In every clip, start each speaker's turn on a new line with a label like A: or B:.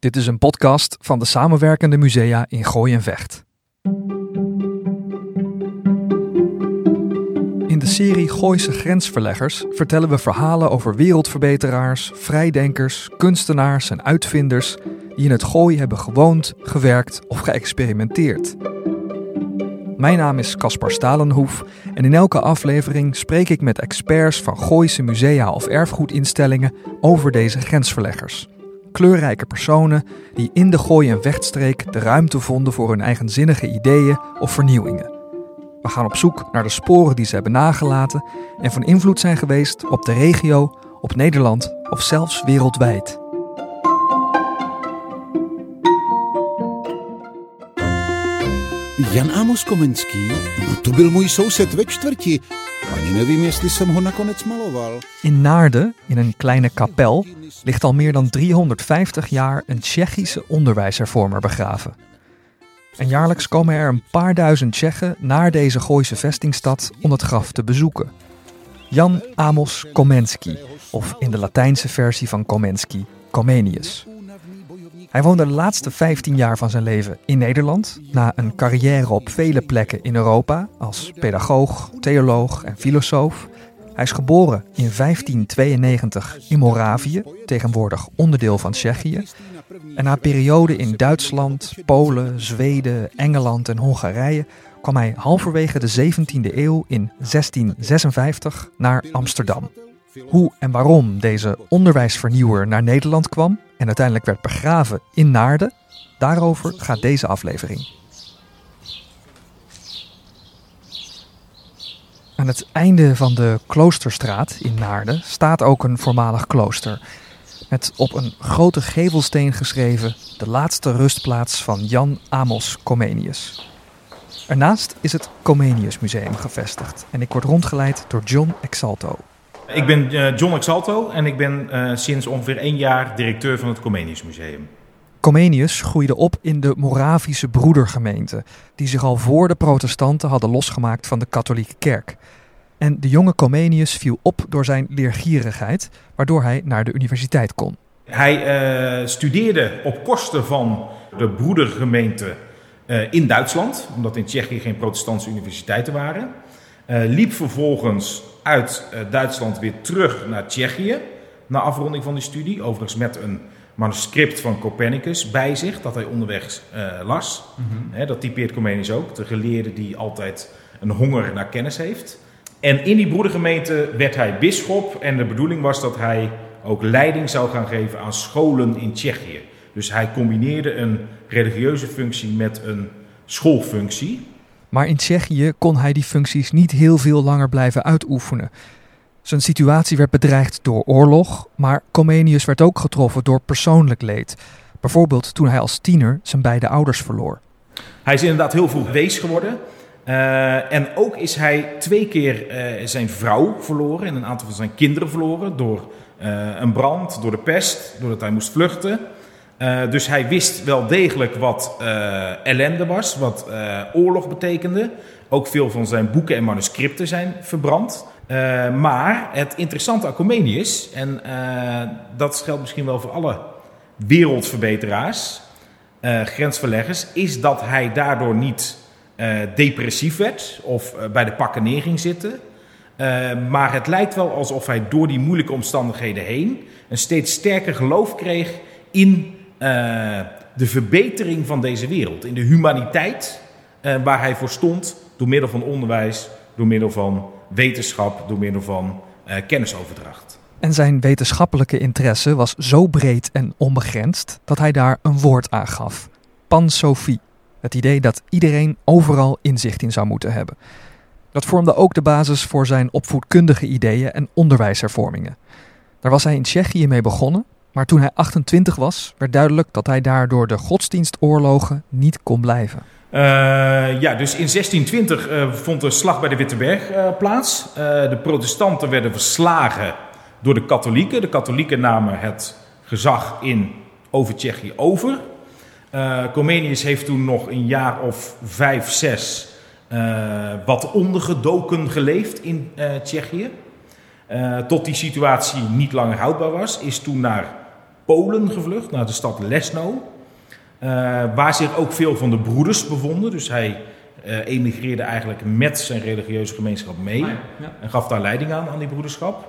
A: Dit is een podcast van de samenwerkende musea in Gooi en Vecht. In de serie Gooise Grensverleggers vertellen we verhalen over wereldverbeteraars, vrijdenkers, kunstenaars en uitvinders die in het Gooi hebben gewoond, gewerkt of geëxperimenteerd. Mijn naam is Caspar Stalenhoef en in elke aflevering spreek ik met experts van Gooise musea of erfgoedinstellingen over deze grensverleggers. Kleurrijke personen die in de Gooi- en Vechtstreek de ruimte vonden voor hun eigenzinnige ideeën of vernieuwingen. We gaan op zoek naar de sporen die ze hebben nagelaten en van invloed zijn geweest op de regio, op Nederland of zelfs wereldwijd.
B: Jan Amos Komenský, to byl můj soused ve čtvrti. Ani nevím, jestli jsem ho nakonec maloval.
A: In Naarden, in een kleine kapel, ligt al meer dan 350 jaar een Tsjechische onderwijshervormer begraven. En jaarlijks komen er een paar duizend Tsjechen naar deze Gooise vestingstad om het graf te bezoeken. Jan Amos Komensky, of in de Latijnse versie van Komensky, Comenius. Hij woonde de laatste 15 jaar van zijn leven in Nederland, na een carrière op vele plekken in Europa als pedagoog, theoloog en filosoof. Hij is geboren in 1592 in Moravië, tegenwoordig onderdeel van Tsjechië. En na een periode in Duitsland, Polen, Zweden, Engeland en Hongarije kwam hij halverwege de 17e eeuw in 1656 naar Amsterdam. Hoe en waarom deze onderwijsvernieuwer naar Nederland kwam en uiteindelijk werd begraven in Naarden, daarover gaat deze aflevering. Aan het einde van de Kloosterstraat in Naarden staat ook een voormalig klooster. Met op een grote gevelsteen geschreven de laatste rustplaats van Jan Amos Comenius. Ernaast is het Comenius Museum gevestigd en ik word rondgeleid door John Exalto.
C: Ik ben uh, John Exalto en ik ben uh, sinds ongeveer één jaar directeur van het Comenius Museum.
A: Comenius groeide op in de Moravische broedergemeente, die zich al voor de protestanten hadden losgemaakt van de katholieke kerk. En de jonge Comenius viel op door zijn leergierigheid, waardoor hij naar de universiteit kon.
C: Hij uh, studeerde op kosten van de broedergemeente in Duitsland, omdat in Tsjechië geen protestantse universiteiten waren. Liep vervolgens uit Duitsland weer terug naar Tsjechië na afronding van die studie. Overigens met een manuscript van Copernicus bij zich, dat hij onderweg uh, las. Mm -hmm. dat typeert Comenius ook, de geleerde die altijd een honger naar kennis heeft. En in die broedergemeente werd hij bisschop en de bedoeling was dat hij ook leiding zou gaan geven aan scholen in Tsjechië. Dus hij combineerde een religieuze functie met een schoolfunctie.
A: Maar in Tsjechië kon hij die functies niet heel veel langer blijven uitoefenen. Zijn situatie werd bedreigd door oorlog, maar Comenius werd ook getroffen door persoonlijk leed. Bijvoorbeeld toen hij als tiener zijn beide ouders verloor.
C: Hij is inderdaad heel vroeg wees geworden. Uh, en ook is hij twee keer uh, zijn vrouw verloren en een aantal van zijn kinderen verloren door uh, een brand, door de pest, doordat hij moest vluchten. Uh, dus hij wist wel degelijk wat uh, ellende was, wat uh, oorlog betekende. Ook veel van zijn boeken en manuscripten zijn verbrand. maar het interessante aan Comenius, en dat geldt misschien wel voor alle wereldverbeteraars, grensverleggers, is dat hij daardoor niet depressief werd of bij de pakken neer ging zitten. maar het lijkt wel alsof hij door die moeilijke omstandigheden heen een steeds sterker geloof kreeg in uh, de verbetering van deze wereld. In de humaniteit uh, waar hij voor stond door middel van onderwijs, door middel van wetenschap, door middel van uh, kennisoverdracht.
A: En zijn wetenschappelijke interesse was zo breed en onbegrensd dat hij daar een woord aan gaf: pansofie. Het idee dat iedereen overal inzicht in zou moeten hebben. Dat vormde ook de basis voor zijn opvoedkundige ideeën en onderwijshervormingen. Daar was hij in Tsjechië mee begonnen, maar toen hij 28 was, werd duidelijk dat hij daardoor de godsdienstoorlogen niet kon blijven.
C: Uh, ja, dus in 1620 uh, vond de slag bij de Witteberg uh, plaats. de protestanten werden verslagen door de katholieken. De katholieken namen het gezag in over Tsjechië over. Comenius heeft toen nog een jaar of vijf, zes wat ondergedoken geleefd in Tsjechië. tot die situatie niet langer houdbaar was, is toen naar Polen gevlucht, naar de stad Lesno. Eh, waar zich ook veel van de broeders bevonden. Dus hij eh, emigreerde eigenlijk met zijn religieuze gemeenschap mee.
A: Ah, ja.
C: En gaf daar leiding aan, aan die broederschap.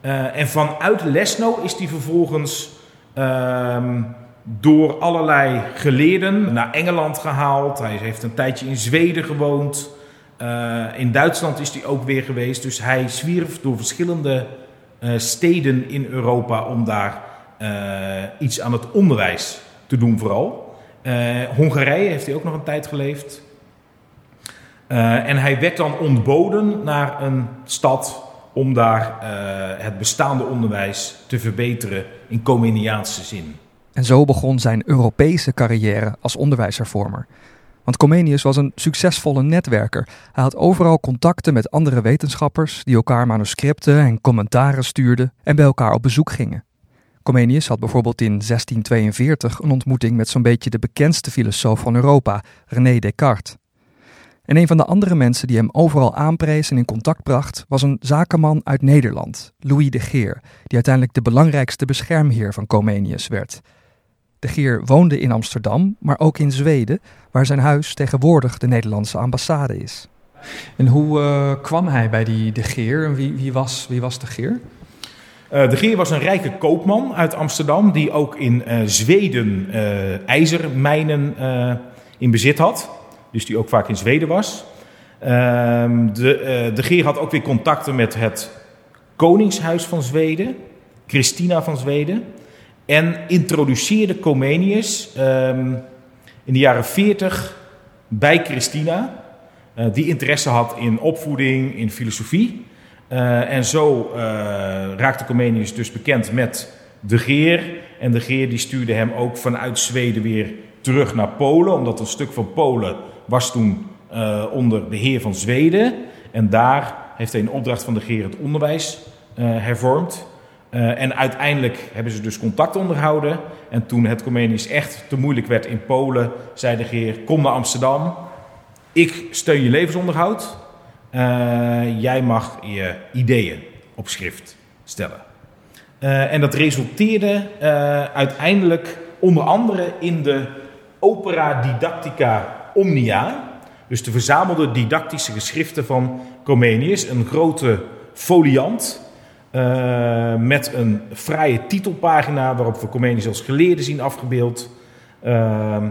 C: Eh, en vanuit Lesno is hij vervolgens ehm, door allerlei geleerden naar Engeland gehaald. Hij heeft een tijdje in Zweden gewoond. In Duitsland is hij ook weer geweest. Dus hij zwierf door verschillende steden in Europa om daar iets aan het onderwijs te doen vooral. Eh, Hongarije heeft hij ook nog een tijd geleefd. Eh, en hij werd dan ontboden naar een stad om daar eh, het bestaande onderwijs te verbeteren in Comeniaanse zin.
A: En zo begon zijn Europese carrière als onderwijshervormer. Want Comenius was een succesvolle netwerker. Hij had overal contacten met andere wetenschappers die elkaar manuscripten en commentaren stuurden en bij elkaar op bezoek gingen. Comenius had bijvoorbeeld in 1642 een ontmoeting met zo'n beetje de bekendste filosoof van Europa, René Descartes. En een van de andere mensen die hem overal aanprees en in contact bracht, was een zakenman uit Nederland, Louis de Geer, die uiteindelijk de belangrijkste beschermheer van Comenius werd. De Geer woonde in Amsterdam, maar ook in Zweden, waar zijn huis tegenwoordig de Nederlandse ambassade is. En hoe eh, kwam hij bij die De Geer en wie, wie, was, wie was De Geer?
C: Eh, de Geer was een rijke koopman uit Amsterdam die ook in eh, Zweden eh, ijzermijnen in bezit had. Dus die ook vaak in Zweden was. Ehm, de, de Geer had ook weer contacten met het Koningshuis van Zweden, Christina van Zweden. En introduceerde Comenius ehm, in de jaren 40 bij Christina, die interesse had in opvoeding, in filosofie. Eh, en zo eh, raakte Comenius dus bekend met de Geer. En de Geer die stuurde hem ook vanuit Zweden weer terug naar Polen. Omdat een stuk van Polen was toen eh, onder beheer van Zweden. En daar heeft hij in opdracht van de Geer het onderwijs hervormd. En uiteindelijk hebben ze dus contact onderhouden. En toen het Comenius echt te moeilijk werd in Polen, zei de Geer: Kom naar Amsterdam. Ik steun je levensonderhoud. Eh, jij mag je ideeën op schrift stellen. Eh, en dat resulteerde eh, uiteindelijk onder andere in de Opera Didactica Omnia. Dus de verzamelde didactische geschriften van Comenius. Een grote foliant met een fraaie titelpagina waarop we Comenius als geleerde zien afgebeeld. Ehm,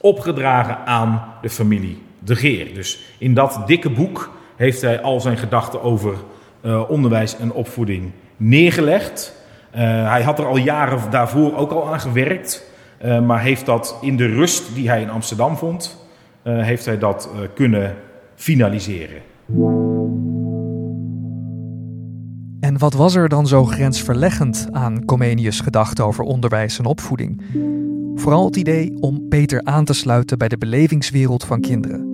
C: opgedragen aan de familie De Geer. Dus in dat dikke boek heeft hij al zijn gedachten over eh, onderwijs en opvoeding neergelegd. Eh, hij had er al jaren daarvoor ook al aan gewerkt, eh, maar heeft dat in de rust die hij in Amsterdam vond, heeft hij dat kunnen finaliseren.
A: En wat was er dan zo grensverleggend aan Comenius' gedachten over onderwijs en opvoeding? Vooral het idee om beter aan te sluiten bij de belevingswereld van kinderen.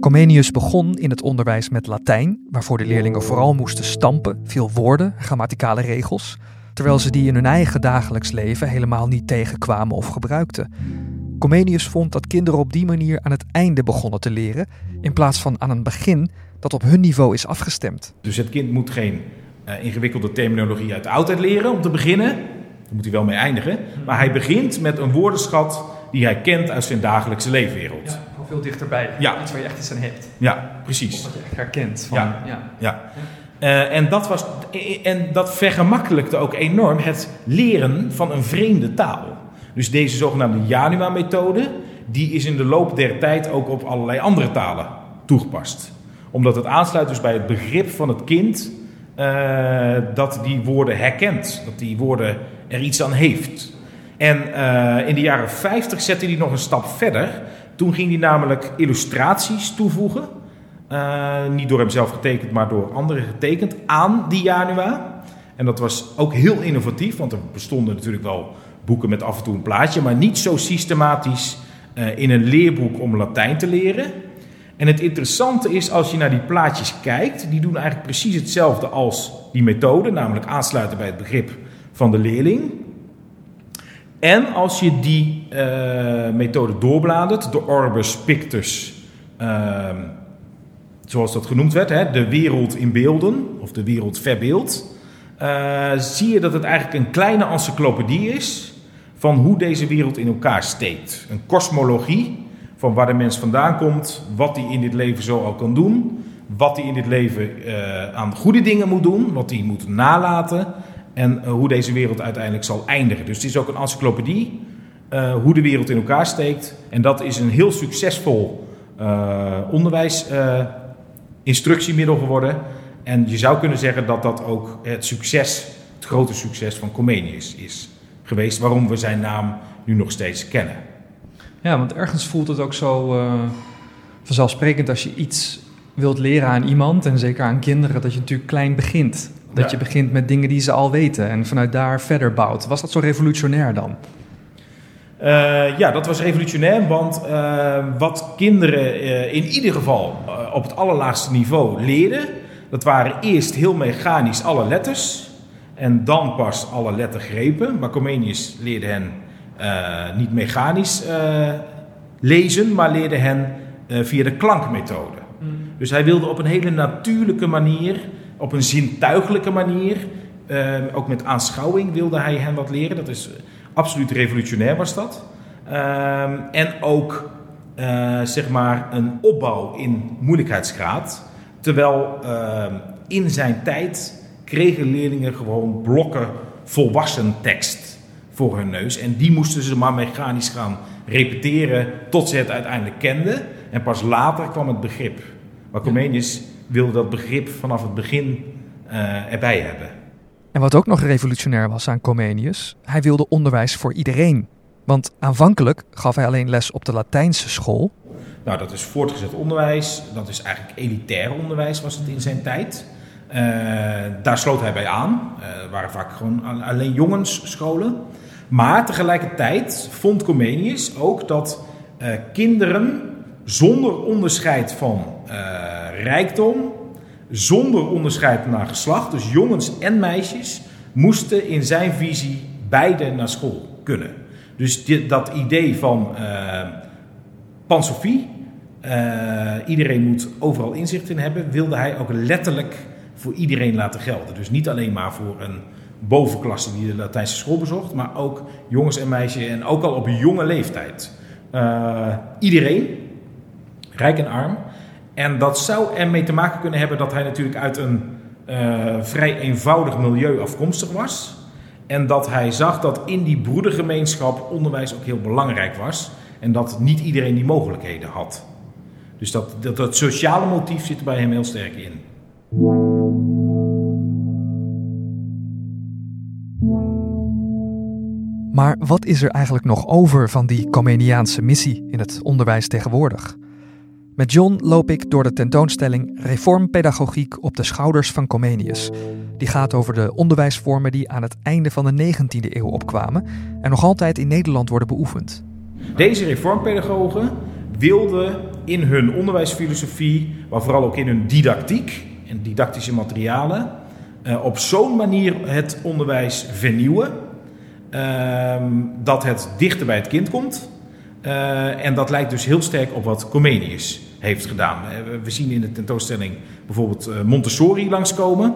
A: Comenius begon in het onderwijs met Latijn, waarvoor de leerlingen vooral moesten stampen, veel woorden, grammaticale regels, terwijl ze die in hun eigen dagelijks leven helemaal niet tegenkwamen of gebruikten. Comenius vond dat kinderen op die manier aan het einde begonnen te leren, in plaats van aan een begin dat op hun niveau is afgestemd.
C: Dus het kind moet geen eh, ingewikkelde terminologie uit de oudheid leren om te beginnen. Daar moet hij wel mee eindigen. Maar hij begint met een woordenschat die hij kent uit zijn dagelijkse leefwereld.
A: Veel dichterbij.
C: Ja.
A: Iets waar je echt iets aan hebt.
C: Ja, precies.
A: Wat je echt herkent. Van,
C: Ja.
A: ja.
C: Ja. Eh, en, dat was, en dat vergemakkelijkte ook enorm het leren van een vreemde taal. Dus deze zogenaamde Janua-methode, die is in de loop der tijd ook op allerlei andere talen toegepast. Omdat het aansluit dus bij het begrip van het kind eh, dat die woorden herkent, dat die woorden er iets aan heeft. En eh, in de jaren 50 zette hij nog een stap verder. Toen ging hij namelijk illustraties toevoegen. Eh, niet door hem zelf getekend, maar door anderen getekend aan die Janua. En dat was ook heel innovatief, want er bestonden natuurlijk wel boeken met af en toe een plaatje, maar niet zo systematisch eh, in een leerboek om Latijn te leren. En het interessante is, als je naar die plaatjes kijkt, die doen eigenlijk precies hetzelfde als die methode, namelijk aansluiten bij het begrip van de leerling. En als je die eh, methode doorbladert, de Orbis Pictus, ehm, zoals dat genoemd werd, hè, de wereld in beelden, of de wereld verbeeld, eh, zie je dat het eigenlijk een kleine encyclopedie is van hoe deze wereld in elkaar steekt. Een kosmologie van waar de mens vandaan komt, wat hij in dit leven zo al kan doen, wat hij in dit leven eh, aan goede dingen moet doen, wat hij moet nalaten en hoe deze wereld uiteindelijk zal eindigen. Dus het is ook een encyclopedie hoe de wereld in elkaar steekt. En dat is een heel succesvol onderwijsinstructiemiddel geworden. En je zou kunnen zeggen dat dat ook het succes, het grote succes van Comenius is geweest, waarom we zijn naam nu nog steeds kennen.
A: Ja, want ergens voelt het ook zo vanzelfsprekend als je iets wilt leren aan iemand, en zeker aan kinderen, dat je natuurlijk klein begint. Dat je begint met dingen die ze al weten en vanuit daar verder bouwt. Was dat zo revolutionair dan?
C: Uh, ja, dat was revolutionair, want uh, wat kinderen in ieder geval op het allerlaagste niveau leerden, dat waren eerst heel mechanisch alle letters en dan pas alle lettergrepen. Maar Comenius leerde hen niet mechanisch lezen, maar leerde hen via de klankmethode. Mm. Dus hij wilde op een hele natuurlijke manier, op een zintuigelijke manier, ook met aanschouwing wilde hij hen wat leren. Dat is absoluut revolutionair was dat. Ehm, en ook zeg maar een opbouw in moeilijkheidsgraad. Terwijl ehm, in zijn tijd kregen leerlingen gewoon blokken volwassen tekst voor hun neus. En die moesten ze maar mechanisch gaan repeteren tot ze het uiteindelijk kenden. En pas later kwam het begrip. Maar Comenius wilde dat begrip vanaf het begin uh, erbij hebben.
A: En wat ook nog revolutionair was aan Comenius, hij wilde onderwijs voor iedereen. Want aanvankelijk gaf hij alleen les op de Latijnse school,
C: nou, dat is voortgezet onderwijs. Dat is eigenlijk elitair onderwijs was het in zijn tijd. Uh, daar sloot hij bij aan. Uh, waren vaak gewoon alleen jongensscholen. Maar tegelijkertijd vond Comenius ook dat uh, kinderen zonder onderscheid van rijkdom, zonder onderscheid naar geslacht, dus jongens en meisjes, moesten in zijn visie beide naar school kunnen. Dus dit, dat idee van pansofie, uh, iedereen moet overal inzicht in hebben, wilde hij ook letterlijk voor iedereen laten gelden. Dus niet alleen maar voor een bovenklasse die de Latijnse school bezocht, maar ook jongens en meisjes en ook al op jonge leeftijd. Uh, iedereen, rijk en arm. En dat zou ermee te maken kunnen hebben dat hij natuurlijk uit een uh, vrij eenvoudig milieu afkomstig was. En dat hij zag dat in die broedergemeenschap onderwijs ook heel belangrijk was. En dat niet iedereen die mogelijkheden had. Dus dat, dat, dat sociale motief zit er bij hem heel sterk in.
A: Maar wat is er eigenlijk nog over van die Comeniaanse missie in het onderwijs tegenwoordig? Met John loop ik door de tentoonstelling Reformpedagogiek op de schouders van Comenius. Die gaat over de onderwijsvormen die aan het einde van de 19e eeuw opkwamen en nog altijd in Nederland worden beoefend.
C: Deze reformpedagogen wilden in hun onderwijsfilosofie, maar vooral ook in hun didactiek en didactische materialen, uh, op zo'n manier het onderwijs vernieuwen uh, dat het dichter bij het kind komt. Uh, en dat lijkt dus heel sterk op wat Comenius heeft gedaan. We zien in de tentoonstelling bijvoorbeeld Montessori langskomen.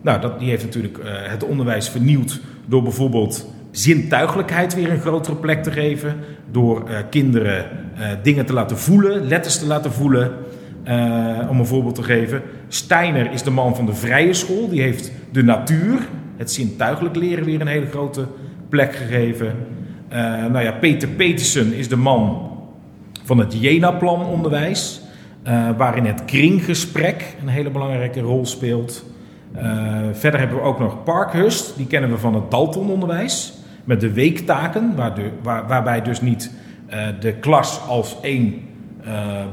C: Nou, dat, die heeft natuurlijk het onderwijs vernieuwd door bijvoorbeeld zintuigelijkheid weer een grotere plek te geven. Door kinderen dingen te laten voelen, letters te laten voelen. Om een voorbeeld te geven. Steiner is de man van de vrije school. Die heeft de natuur, het zintuigelijk leren, weer een hele grote plek gegeven. nou ja, Peter Petersen is de man van het Jena-plan onderwijs. Waarin het kringgesprek een hele belangrijke rol speelt. verder hebben we ook nog Parkhurst, die kennen we van het Dalton-onderwijs met de weektaken, waarbij dus niet uh, de klas als één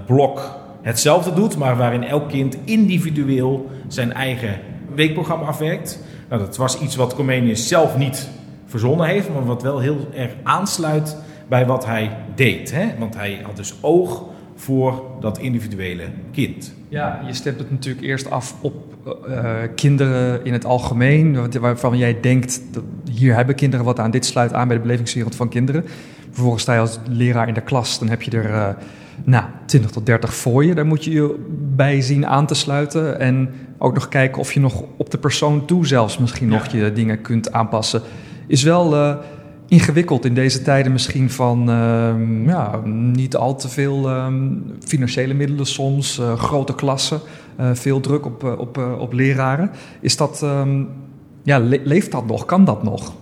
C: blok hetzelfde doet, maar waarin elk kind individueel zijn eigen weekprogramma afwerkt. Nou, dat was iets wat Comenius zelf niet verzonnen heeft, maar wat wel heel erg aansluit bij wat hij deed. Hè? Want hij had dus oog voor dat individuele kind.
A: Ja, je stemt het natuurlijk eerst af op uh, kinderen in het algemeen, waarvan jij denkt, dat hier hebben kinderen wat aan, dit sluit aan bij de belevingswereld van kinderen. Vervolgens sta je als leraar in de klas, dan heb je er uh, nou, 20 tot 30 voor je. Daar moet je je bij zien aan te sluiten. En ook nog kijken of je nog op de persoon toe zelfs misschien nog je dingen kunt aanpassen. Is wel uh, ingewikkeld in deze tijden misschien van uh, ja, niet al te veel um, financiële middelen soms, uh, grote klassen, veel druk op, op, op leraren. Is dat, um, ja, le leeft dat nog? Kan dat nog?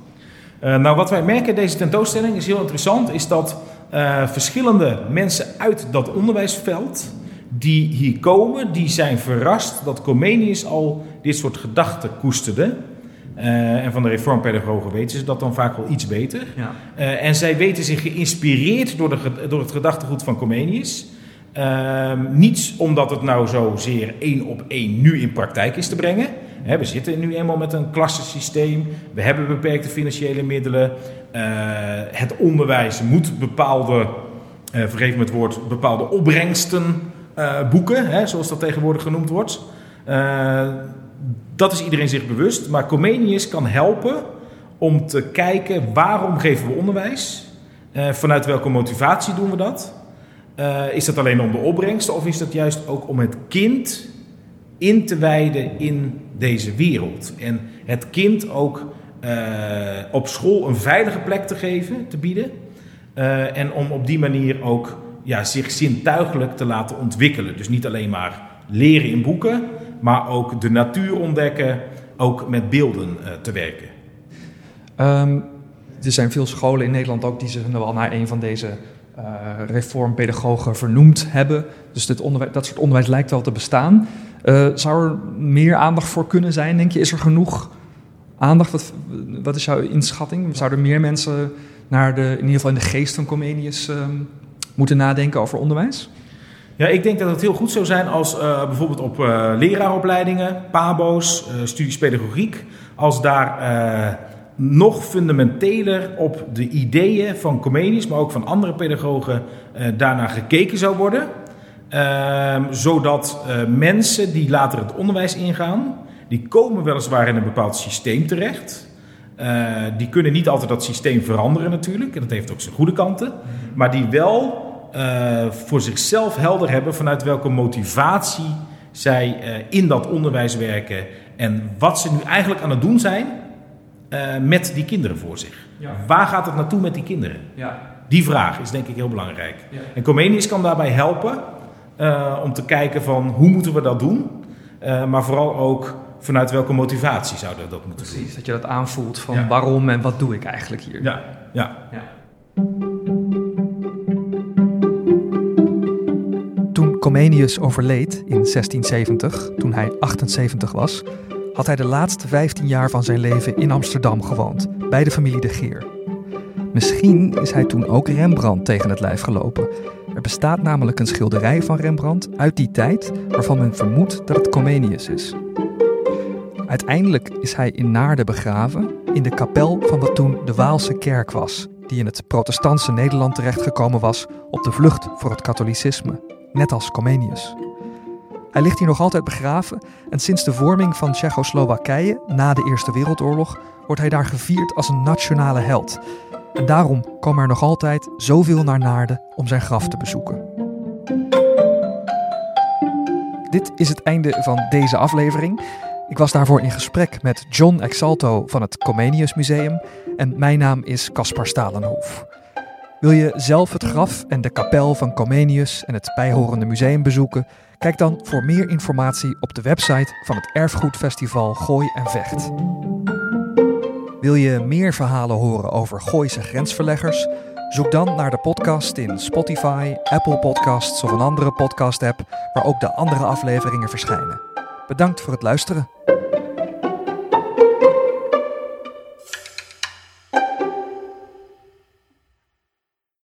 C: Nou, wat wij merken in deze tentoonstelling is heel interessant, is dat verschillende mensen uit dat onderwijsveld die hier komen, die zijn verrast dat Comenius al dit soort gedachten koesterde. Uh, en van de reformpedagogen weten ze dat dan vaak wel iets beter. Ja. en zij weten zich geïnspireerd door, de, door het gedachtegoed van Comenius. niets omdat het nou zozeer één op één nu in praktijk is te brengen we zitten nu eenmaal met een klassensysteem. We hebben beperkte financiële middelen. Uh, het onderwijs moet bepaalde, uh, vergeef me het woord, bepaalde opbrengsten uh, boeken, hè, zoals dat tegenwoordig genoemd wordt. Dat is iedereen zich bewust. Maar Comenius kan helpen om te kijken waarom geven we onderwijs? vanuit welke motivatie doen we dat? is dat alleen om de opbrengsten of is dat juist ook om het kind in te wijden in deze wereld. En het kind ook uh, op school een veilige plek te geven, te bieden. Uh, en om op die manier ook ja, zich zintuigelijk te laten ontwikkelen. Dus niet alleen maar leren in boeken, maar ook de natuur ontdekken, ook met beelden uh, te werken.
A: Um, er zijn veel scholen in Nederland ook die zich wel naar een van deze uh, reformpedagogen vernoemd hebben. Dus dit onderwijs, dat soort onderwijs lijkt wel te bestaan. Uh, zou er meer aandacht voor kunnen zijn, denk je? Is er genoeg aandacht? Wat, is jouw inschatting? Zouden er meer mensen naar de, in ieder geval in de geest van Comenius uh, moeten nadenken over onderwijs?
C: Ja, ik denk dat het heel goed zou zijn als uh, bijvoorbeeld op uh, leraaropleidingen, PABO's, studies pedagogiek, als daar nog fundamenteler op de ideeën van Comenius, maar ook van andere pedagogen, daarna gekeken zou worden. Uh, zodat uh, mensen die later het onderwijs ingaan, die komen weliswaar in een bepaald systeem terecht. Uh, die kunnen niet altijd dat systeem veranderen natuurlijk, en dat heeft ook zijn goede kanten. Maar die wel eh, voor zichzelf helder hebben vanuit welke motivatie zij in dat onderwijs werken. En wat ze nu eigenlijk aan het doen zijn met die kinderen voor zich. Ja. Waar gaat het naartoe met die kinderen? Ja. Die vraag is denk ik heel belangrijk. Ja. En Comenius kan daarbij helpen om te kijken van hoe moeten we dat doen. Maar vooral ook vanuit welke motivatie zouden we dat moeten
A: Precies, doen. Precies, dat je dat aanvoelt van waarom en wat doe ik eigenlijk hier.
C: Ja, ja.
A: Comenius overleed in 1670, toen hij 78 was, had hij de laatste 15 jaar van zijn leven in Amsterdam gewoond, bij de familie de Geer. Misschien is hij toen ook Rembrandt tegen het lijf gelopen er bestaat namelijk een schilderij van Rembrandt uit die tijd waarvan men vermoedt dat het Comenius is. Uiteindelijk is hij in Naarden begraven in de kapel van wat toen de Waalse kerk was, die in het protestantse Nederland terechtgekomen was op de vlucht voor het katholicisme, net als Comenius. Hij ligt hier nog altijd begraven en sinds de vorming van Tsjechoslowakije na de Eerste Wereldoorlog wordt hij daar gevierd als een nationale held en daarom komen er nog altijd zoveel naar Naarden om zijn graf te bezoeken. Dit is het einde van deze aflevering. Ik was daarvoor in gesprek met John Exalto van het Comenius Museum en mijn naam is Caspar Stalenhoef. Wil je zelf het graf en de kapel van Comenius en het bijhorende museum bezoeken? Kijk dan voor meer informatie op de website van het Erfgoedfestival Gooi en Vecht. Wil je meer verhalen horen over Gooise grensverleggers? Zoek dan naar de podcast in Spotify, Apple Podcasts of een andere podcast-app waar ook de andere afleveringen verschijnen. Bedankt voor het luisteren.